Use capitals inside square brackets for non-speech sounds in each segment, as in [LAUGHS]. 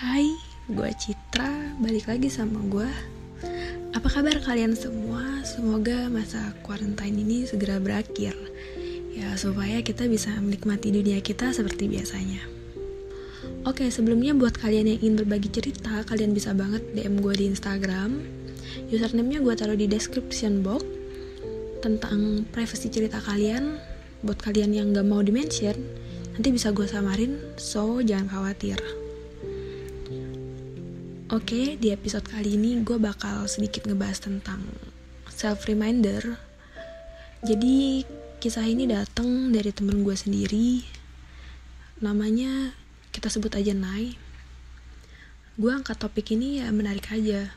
Hai, gue Citra, balik lagi sama gue Apa kabar kalian semua? Semoga masa quarantine ini segera berakhir. Ya, supaya kita bisa menikmati dunia kita seperti biasanya. Oke, sebelumnya buat kalian yang ingin berbagi cerita Kalian bisa banget DM gue di Instagram. Username-nya gue taruh di description box. Tentang privasi cerita kalian Buat kalian yang gak mau di-mention Nanti bisa gue samarin, so jangan khawatir Oke, di episode kali ini gue bakal sedikit ngebahas tentang self reminder. Jadi kisah ini datang dari temen gue sendiri. Namanya kita sebut aja Nai. Gue angkat topik ini ya menarik aja.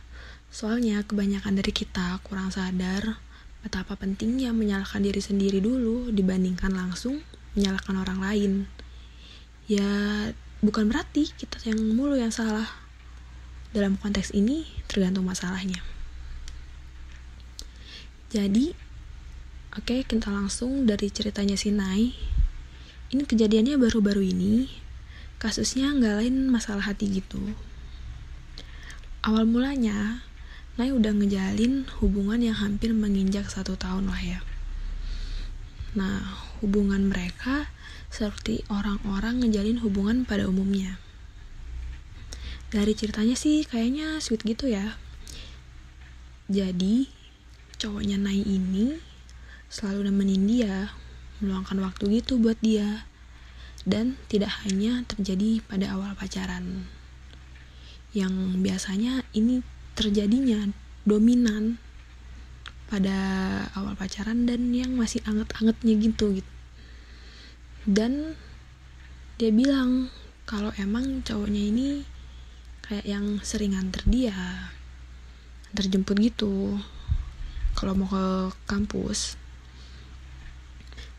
Soalnya kebanyakan dari kita kurang sadar betapa pentingnya menyalahkan diri sendiri dulu dibandingkan langsung menyalahkan orang lain. Ya bukan berarti kita yang mulu yang salah dalam konteks ini tergantung masalahnya. Jadi, oke okay, kita langsung dari ceritanya si Nai. Ini kejadiannya baru-baru ini. Kasusnya nggak lain masalah hati gitu. Awal mulanya, Nai udah ngejalin hubungan yang hampir menginjak satu tahun lah ya. Nah, hubungan mereka seperti orang-orang ngejalin hubungan pada umumnya dari ceritanya sih kayaknya sweet gitu ya. Jadi cowoknya Nai ini selalu nemenin dia meluangkan waktu gitu buat dia. Dan tidak hanya terjadi pada awal pacaran. Yang biasanya ini terjadinya dominan pada awal pacaran dan yang masih anget-angetnya gitu gitu. Dan dia bilang kalau emang cowoknya ini kayak yang sering nganter dia terjemput gitu. Kalau mau ke kampus.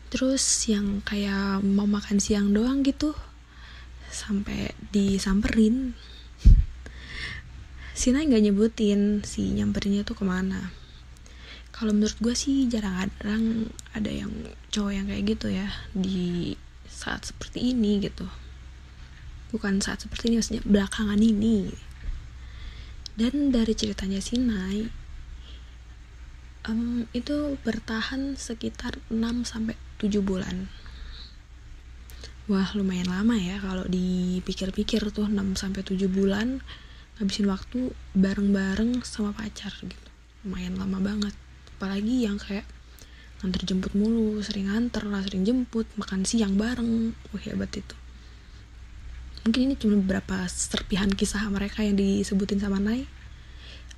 Terus yang kayak mau makan siang doang gitu sampai disamperin. [LAUGHS] Sina nggak nyebutin si nyamperinnya tuh ke mana. Kalau menurut gue sih jarang-jarang ada yang cowok yang kayak gitu ya di saat seperti ini gitu bukan saat seperti ini maksudnya belakangan ini. Dan dari ceritanya Sinai um, itu bertahan sekitar 6 sampai 7 bulan. Wah lumayan lama ya kalau dipikir-pikir tuh 6 sampai 7 bulan ngabisin waktu bareng-bareng sama pacar gitu. Lumayan lama banget. Apalagi yang kayak nganter jemput mulu sering nganter lah sering jemput makan siang bareng. Wah hebat itu mungkin ini cuma beberapa serpihan kisah mereka yang disebutin sama Nai.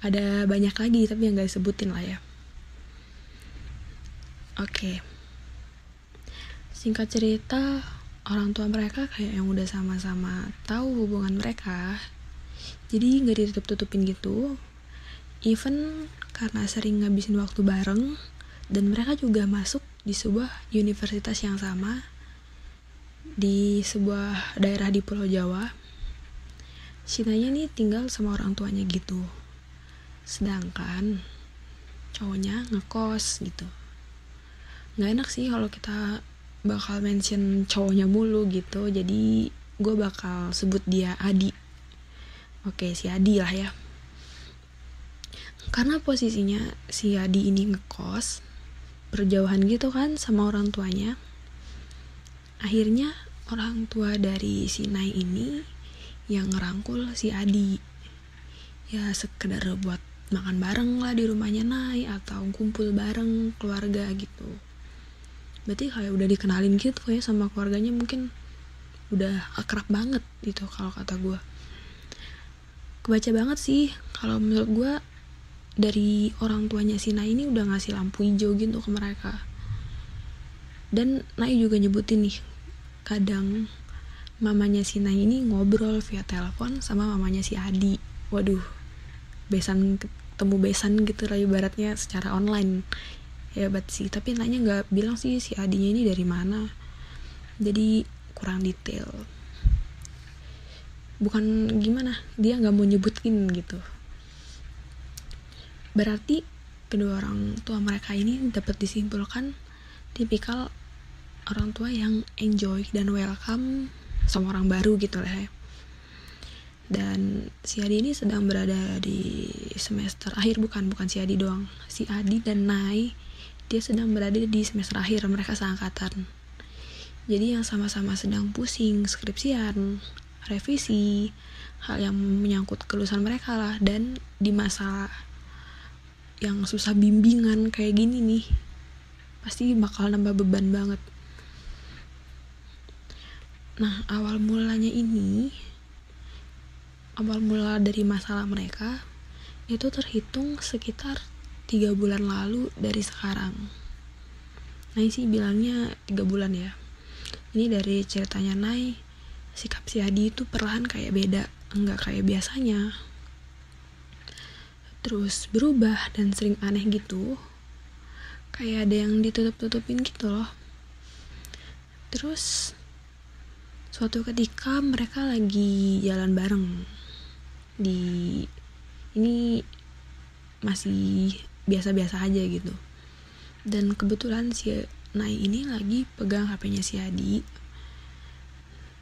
Ada banyak lagi tapi yang gak disebutin lah ya. Oke. Singkat cerita orang tua mereka kayak yang udah sama-sama tahu hubungan mereka. Jadi nggak ditutup-tutupin gitu. Even karena sering ngabisin waktu bareng dan mereka juga masuk di sebuah universitas yang sama di sebuah daerah di Pulau Jawa Sinanya nih tinggal sama orang tuanya gitu. Sedangkan cowoknya ngekos gitu. Nggak enak sih kalau kita bakal mention cowoknya mulu gitu. Jadi gue bakal sebut dia Adi. Oke si Adi lah ya. Karena posisinya si Adi ini ngekos berjauhan gitu kan sama orang tuanya akhirnya orang tua dari si Nai ini yang ngerangkul si Adi. Ya sekedar buat makan bareng lah di rumahnya Nai atau kumpul bareng keluarga gitu. Berarti kayak udah dikenalin gitu ya sama keluarganya mungkin udah akrab banget gitu kalau kata gue kebaca banget sih kalau menurut gue dari orang tuanya si Nai ini udah ngasih lampu hijau gitu ke mereka dan Nai juga nyebutin nih kadang mamanya si Nai ini ngobrol via telepon sama mamanya si Adi. Waduh besan ketemu besan gitu lah ibaratnya secara online. Hebat sih tapi nanya nggak bilang sih si Adinya ini dari mana. Jadi kurang detail. Bukan gimana dia nggak mau nyebutin gitu. Berarti kedua orang tua mereka ini dapat disimpulkan tipikal orang tua yang enjoy dan welcome sama orang baru gitu lah ya. dan si Adi ini sedang berada di semester akhir bukan bukan si Adi doang. Si Adi dan Nai dia sedang berada di semester akhir mereka seangkatan. Jadi yang sama-sama sedang pusing skripsian revisi hal yang menyangkut kelulusan mereka lah. Dan di masa yang susah bimbingan kayak gini nih pasti bakal nambah beban banget nah awal mulanya ini awal mula dari masalah mereka itu terhitung sekitar tiga bulan lalu dari sekarang. Nai sih bilangnya tiga bulan ya. Ini dari ceritanya Nai, sikap si Adi itu perlahan kayak beda, enggak kayak biasanya. Terus berubah dan sering aneh gitu. Kayak ada yang ditutup-tutupin gitu loh. Terus suatu ketika mereka lagi jalan bareng di ini masih biasa-biasa aja gitu. Dan kebetulan si Nai ini lagi pegang HP-nya si Adi.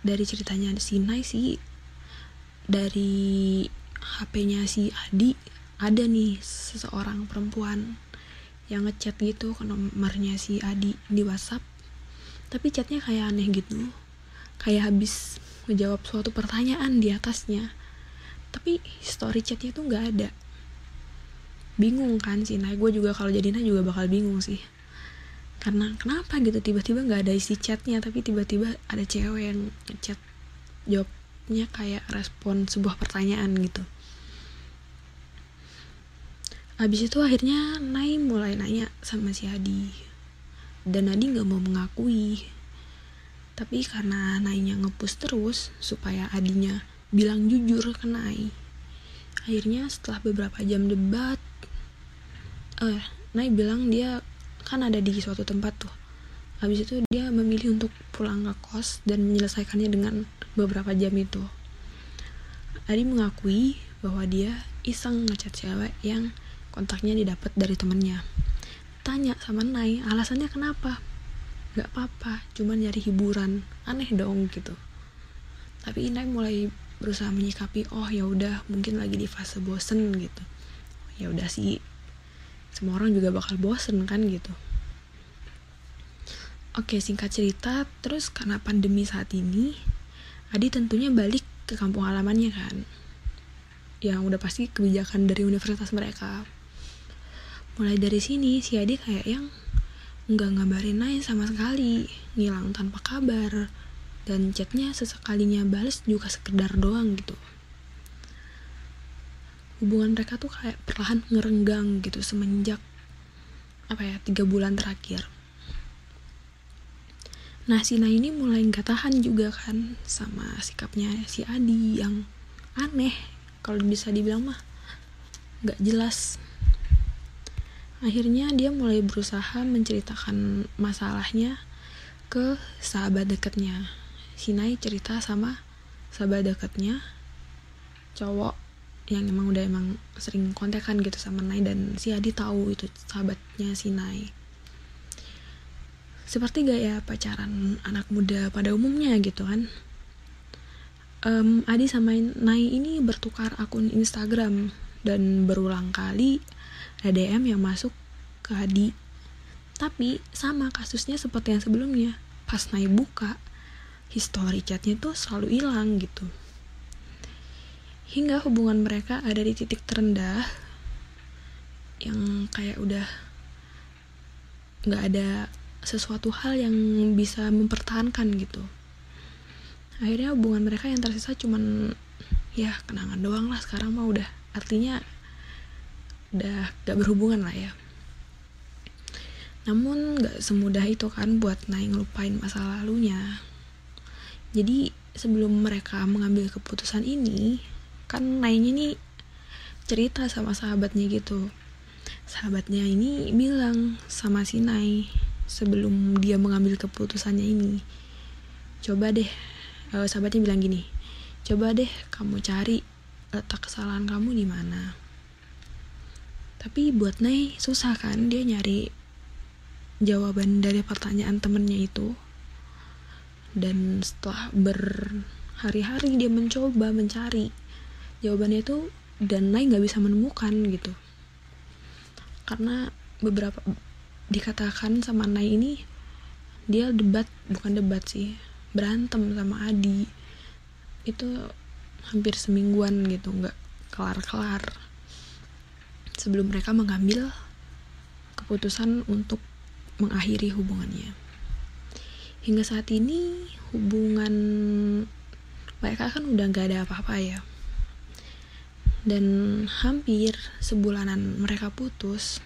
Dari ceritanya si Nai sih dari HP-nya si Adi ada nih seseorang perempuan yang ngechat gitu ke nomornya si Adi di WhatsApp. Tapi chatnya kayak aneh gitu. Kayak habis ngejawab suatu pertanyaan di atasnya. Tapi story chatnya tuh nggak ada. Bingung kan sih. Nah gue juga kalau jadi nah juga bakal bingung sih. Karena kenapa gitu? Tiba-tiba nggak ada isi chatnya tapi tiba-tiba ada cewek yang chat jawabnya kayak respon sebuah pertanyaan gitu Abis itu akhirnya Nai mulai nanya sama si Adi. Dan Adi gak mau mengakui. Tapi karena Nainya ngepus terus Supaya Adinya bilang jujur ke Nai akhirnya setelah beberapa jam debat eh Nai bilang dia kan ada di suatu tempat tuh. Habis itu dia memilih untuk pulang ke kos dan menyelesaikannya dengan beberapa jam itu. Adi mengakui bahwa dia iseng ngechat cewek yang kontaknya didapat dari temennya. Tanya sama Nai alasannya kenapa? Gak apa-apa cuman nyari hiburan. Aneh dong gitu. Tapi Nai mulai berusaha menyikapi oh ya udah mungkin lagi di fase bosen gitu. Ya udah sih semua orang juga bakal bosen kan gitu. Oke singkat cerita terus karena pandemi saat ini Adi tentunya balik ke kampung halamannya kan. Yang udah pasti kebijakan dari universitas mereka mulai dari sini si Adi kayak yang nggak ngabarin Nai sama sekali ngilang tanpa kabar. Dan chatnya sesekalinya balas juga sekedar doang gitu. Hubungan mereka tuh kayak perlahan ngerenggang gitu semenjak apa ya tiga bulan terakhir. Nah si Nah ini mulai nggak tahan juga kan sama sikapnya si Adi yang aneh. Kalau bisa dibilang mah nggak jelas akhirnya dia mulai berusaha menceritakan masalahnya ke sahabat dekatnya. Sinai cerita sama sahabat dekatnya cowok yang emang udah emang sering kontekan gitu sama Nai dan si Adi tahu itu sahabatnya Sinai seperti gaya pacaran anak muda pada umumnya gitu kan. Um, Adi sama Nai ini bertukar akun Instagram dan berulang kali ada DM yang masuk ke Adi tapi sama kasusnya seperti yang sebelumnya. Pas Nai buka history chatnya tuh selalu hilang gitu. Hingga hubungan mereka ada di titik terendah yang kayak udah nggak ada sesuatu hal yang bisa mempertahankan gitu. Akhirnya hubungan mereka yang tersisa cuman ya kenangan doang lah sekarang mah udah. Artinya udah gak berhubungan lah ya. Namun gak semudah itu kan buat naik ngelupain masa lalunya. Jadi sebelum mereka mengambil keputusan ini kan Nainya nih cerita sama sahabatnya gitu. Sahabatnya ini bilang sama si Nai sebelum dia mengambil keputusannya ini coba deh uh, sahabatnya bilang gini coba deh kamu cari letak kesalahan kamu di mana tapi buat Nai susah kan dia nyari jawaban dari pertanyaan temennya itu. Dan setelah berhari-hari dia mencoba mencari jawabannya itu dan Nai nggak bisa menemukan gitu. Karena beberapa dikatakan sama Nai ini dia debat bukan debat sih berantem sama Adi. Itu hampir semingguan gitu nggak kelar-kelar sebelum mereka mengambil keputusan untuk mengakhiri hubungannya. Hingga saat ini hubungan mereka kan udah gak ada apa-apa ya. Dan hampir sebulanan mereka putus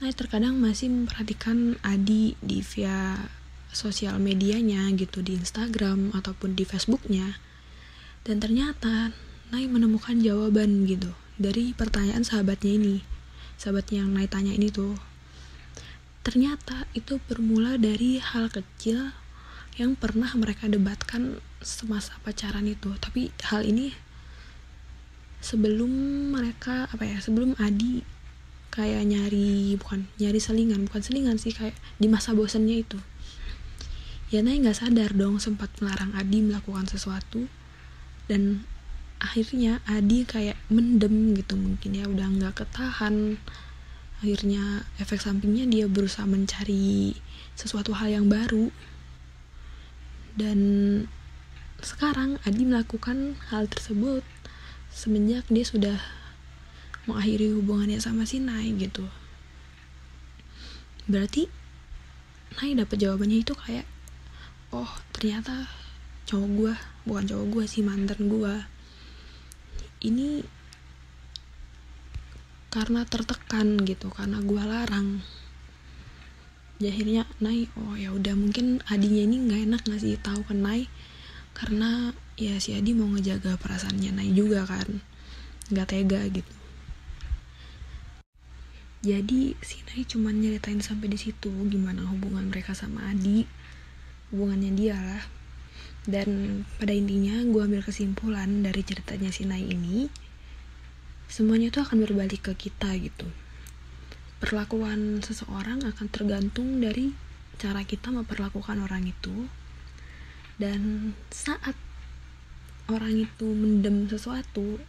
Nah terkadang masih memperhatikan Adi di via sosial medianya gitu di Instagram ataupun di Facebooknya. Dan ternyata Nai menemukan jawaban gitu dari pertanyaan sahabatnya ini. Sahabatnya yang Nai tanya ini tuh. Ternyata itu bermula dari hal kecil yang pernah mereka debatkan semasa pacaran itu. Tapi hal ini sebelum mereka apa ya sebelum Adi kayak nyari bukan nyari selingan bukan selingan sih kayak di masa bosannya itu. Ya Nay nggak sadar dong sempat melarang Adi melakukan sesuatu dan akhirnya Adi kayak mendem gitu mungkin ya udah nggak ketahan. Akhirnya efek sampingnya dia berusaha mencari sesuatu hal yang baru. Dan sekarang Adi melakukan hal tersebut semenjak dia sudah mengakhiri hubungannya sama si Nai gitu. Berarti Nai dapat jawabannya itu kayak oh ternyata cowok gue bukan cowok gue sih mantan gue ini karena tertekan gitu karena gue larang. Ya akhirnya Nai oh ya udah mungkin adinya ini nggak enak ngasih tahu ke Nai karena ya si Adi mau ngejaga perasaannya Nai juga kan nggak tega gitu. Jadi si Nai cuma nyeritain sampai di situ gimana hubungan mereka sama Adi hubungannya dia lah dan pada intinya gue ambil kesimpulan dari ceritanya si Nai ini semuanya tuh akan berbalik ke kita gitu. Perlakuan seseorang akan tergantung dari cara kita memperlakukan orang itu. Dan saat orang itu mendem sesuatu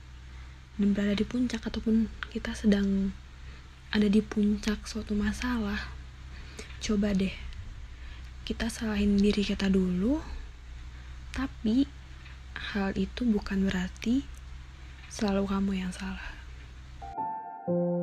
dan berada di puncak ataupun kita sedang ada di puncak suatu masalah coba deh kita salahin diri kita dulu tapi hal itu bukan berarti selalu kamu yang salah. thank you